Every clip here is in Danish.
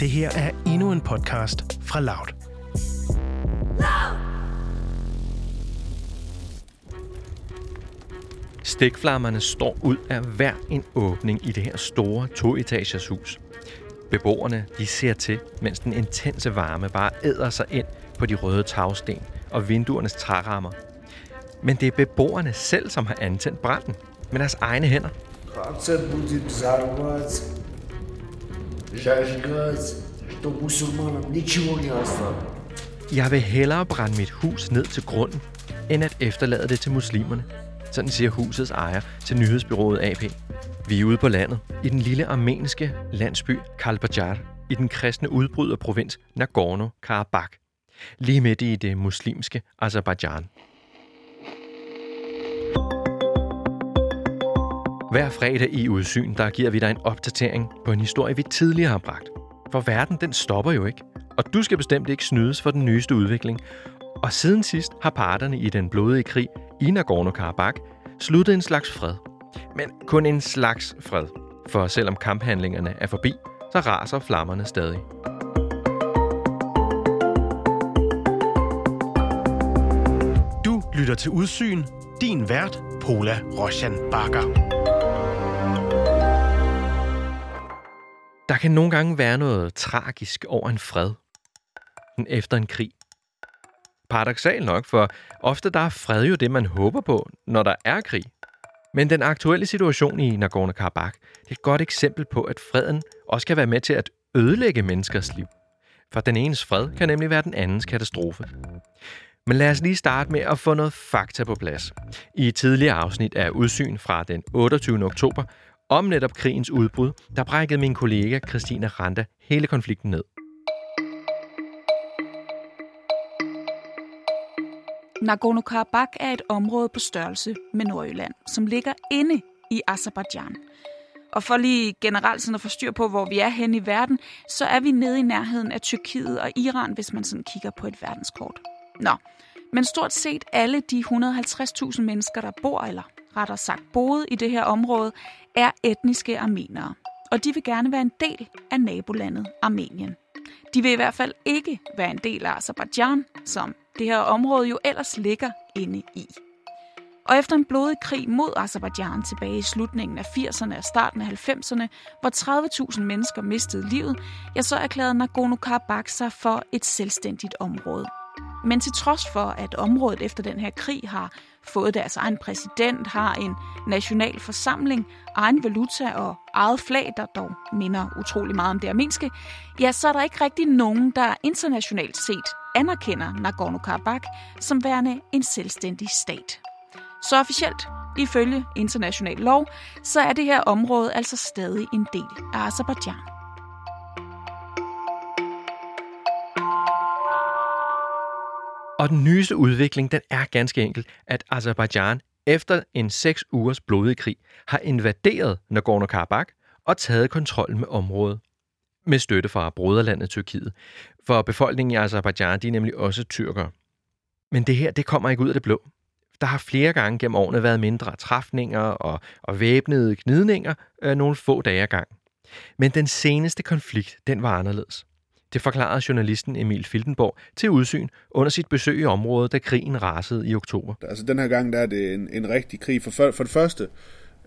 Det her er endnu en podcast fra Loud. Stikflammerne står ud af hver en åbning i det her store toetagers hus. Beboerne de ser til, mens den intense varme bare æder sig ind på de røde tagsten og vinduernes trærammer. Men det er beboerne selv, som har antændt branden med deres egne hænder. будет взорваться. Зажигать, чтобы мусульманам ничего не осталось. Jeg vil hellere brænde mit hus ned til grunden, end at efterlade det til muslimerne. Sådan siger husets ejer til nyhedsbyrået AP. Vi er ude på landet, i den lille armenske landsby Kalbajar, i den kristne udbryderprovins Nagorno-Karabakh, lige midt i det muslimske Azerbaijan. Hver fredag i Udsyn, der giver vi dig en opdatering på en historie, vi tidligere har bragt. For verden, den stopper jo ikke. Og du skal bestemt ikke snydes for den nyeste udvikling. Og siden sidst har parterne i den blodige krig i Nagorno-Karabakh sluttet en slags fred. Men kun en slags fred. For selvom kamphandlingerne er forbi, så raser flammerne stadig. Du lytter til Udsyn. Din vært, Pola Roshan Bakker. Kan nogle gange være noget tragisk over en fred. Efter en krig. Paradoxalt nok, for ofte der er fred jo det, man håber på, når der er krig. Men den aktuelle situation i Nagorno-Karabakh er et godt eksempel på, at freden også kan være med til at ødelægge menneskers liv. For den enes fred kan nemlig være den andens katastrofe. Men lad os lige starte med at få noget fakta på plads. I et tidligere afsnit af Udsyn fra den 28. oktober om netop krigens udbrud, der brækkede min kollega Christina Randa hele konflikten ned. Nagorno-Karabakh er et område på størrelse med Nordjylland, som ligger inde i Azerbaijan. Og for lige generelt sådan at få styr på, hvor vi er henne i verden, så er vi nede i nærheden af Tyrkiet og Iran, hvis man sådan kigger på et verdenskort. Nå, men stort set alle de 150.000 mennesker, der bor, eller rettere sagt boede i det her område, er etniske armenere. Og de vil gerne være en del af nabolandet Armenien. De vil i hvert fald ikke være en del af Azerbaijan, som det her område jo ellers ligger inde i. Og efter en blodig krig mod Azerbaijan tilbage i slutningen af 80'erne og starten af 90'erne, hvor 30.000 mennesker mistede livet, ja, så erklærede Nagorno-Karabakh sig for et selvstændigt område. Men til trods for, at området efter den her krig har fået deres egen præsident, har en national forsamling, egen valuta og eget flag, der dog minder utrolig meget om det armenske, ja, så er der ikke rigtig nogen, der internationalt set anerkender Nagorno-Karabakh som værende en selvstændig stat. Så officielt, ifølge international lov, så er det her område altså stadig en del af Azerbaijan. Og den nyeste udvikling, den er ganske enkelt, at Azerbaijan efter en seks ugers blodig krig har invaderet Nagorno-Karabakh og taget kontrollen med området med støtte fra broderlandet Tyrkiet. For befolkningen i Azerbaijan, de er nemlig også tyrkere. Men det her, det kommer ikke ud af det blå. Der har flere gange gennem årene været mindre træfninger og, og væbnede gnidninger øh, nogle få dage ad gang. Men den seneste konflikt, den var anderledes. Det forklarede journalisten Emil Fildenborg til udsyn under sit besøg i området, da krigen rasede i oktober. Altså den her gang der er det en, en rigtig krig. For, for, for det første,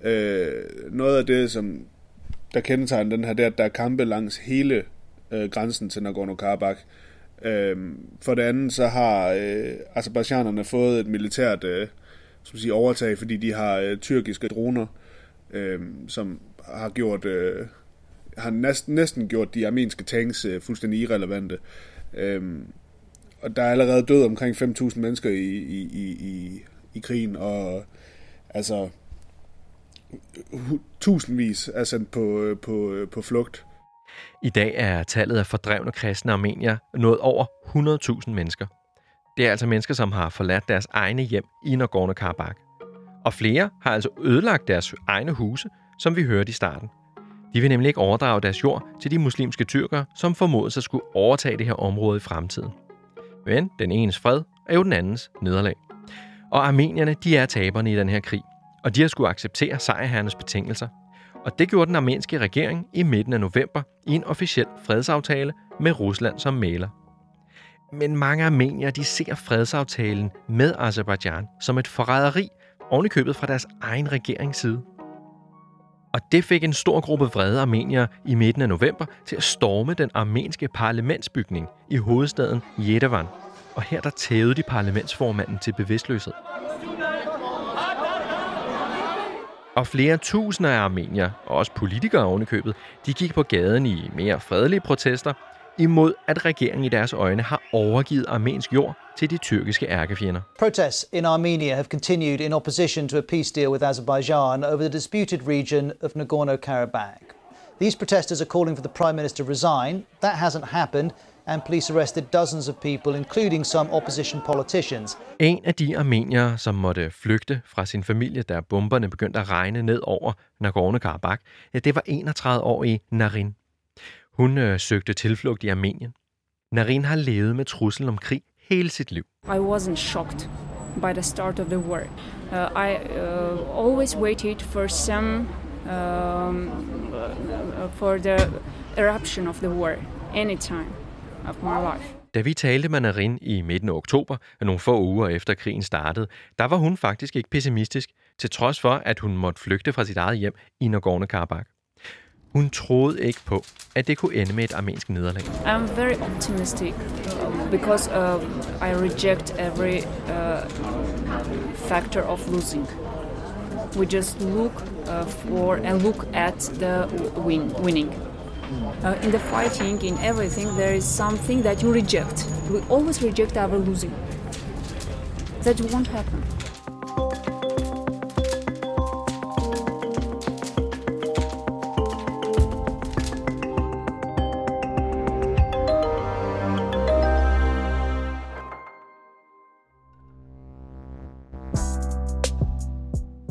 øh, noget af det, som der kendetegner den her, det er, at der er kampe langs hele øh, grænsen til Nagorno-Karabakh. Øh, for det andet, så har øh, Azerbaijanerne fået et militært øh, som siger, overtag, fordi de har øh, tyrkiske droner, øh, som har gjort... Øh, har næsten, næsten gjort de armenske tanks øh, fuldstændig irrelevante. Øhm, og der er allerede død omkring 5.000 mennesker i, i, i, i, i krigen, og altså tusindvis er sendt på, øh, på, øh, på flugt. I dag er tallet af fordrevne kristne armenier nået over 100.000 mennesker. Det er altså mennesker, som har forladt deres egne hjem i Nagorno-Karabakh. Og flere har altså ødelagt deres egne huse, som vi hørte i starten. De vil nemlig ikke overdrage deres jord til de muslimske tyrkere, som formodes at skulle overtage det her område i fremtiden. Men den enes fred er jo den andens nederlag. Og armenierne, de er taberne i den her krig, og de har skulle acceptere sejrherrenes betingelser. Og det gjorde den armenske regering i midten af november i en officiel fredsaftale med Rusland som maler. Men mange armenier de ser fredsaftalen med Azerbaijan som et forræderi, ovenikøbet fra deres egen regerings side. Og det fik en stor gruppe vrede armenier i midten af november til at storme den armenske parlamentsbygning i hovedstaden Yerevan. Og her der tævede de parlamentsformanden til bevidstløshed. Og flere tusinder af armenier, og også politikere ovenikøbet, de gik på gaden i mere fredelige protester imod, at regeringen i deres øjne har overgivet armensk jord til de tyrkiske ærkefjender. Protests in Armenia have continued in opposition to a peace deal with Azerbaijan over the disputed region of Nagorno-Karabakh. These protesters are calling for the prime minister to resign. That hasn't happened, and police arrested dozens of people, including some opposition politicians. En af de armeniere, som måtte flygte fra sin familie, da bomberne begyndte at regne ned over Nagorno-Karabakh, ja, det var 31-årige Narin. Hun øh, søgte tilflugt i Armenien. Narin har levet med truslen om krig hele sit liv. I wasn't shocked by the start of the war. Uh, I uh, always waited for some um, uh, for the eruption of the war anytime of my life. Da vi talte med Narin i midten af oktober, nogle få uger efter krigen startede, der var hun faktisk ikke pessimistisk, til trods for, at hun måtte flygte fra sit eget hjem i Nagorno-Karabakh. Hun troede ikke på, at det kunne ende med et armensk nederlag. I'm very optimistic because uh, I reject every uh, factor of losing. We just look uh, for and look at the win winning. Uh, in the fighting, in everything, there is something that you reject. We always reject our losing. That won't happen.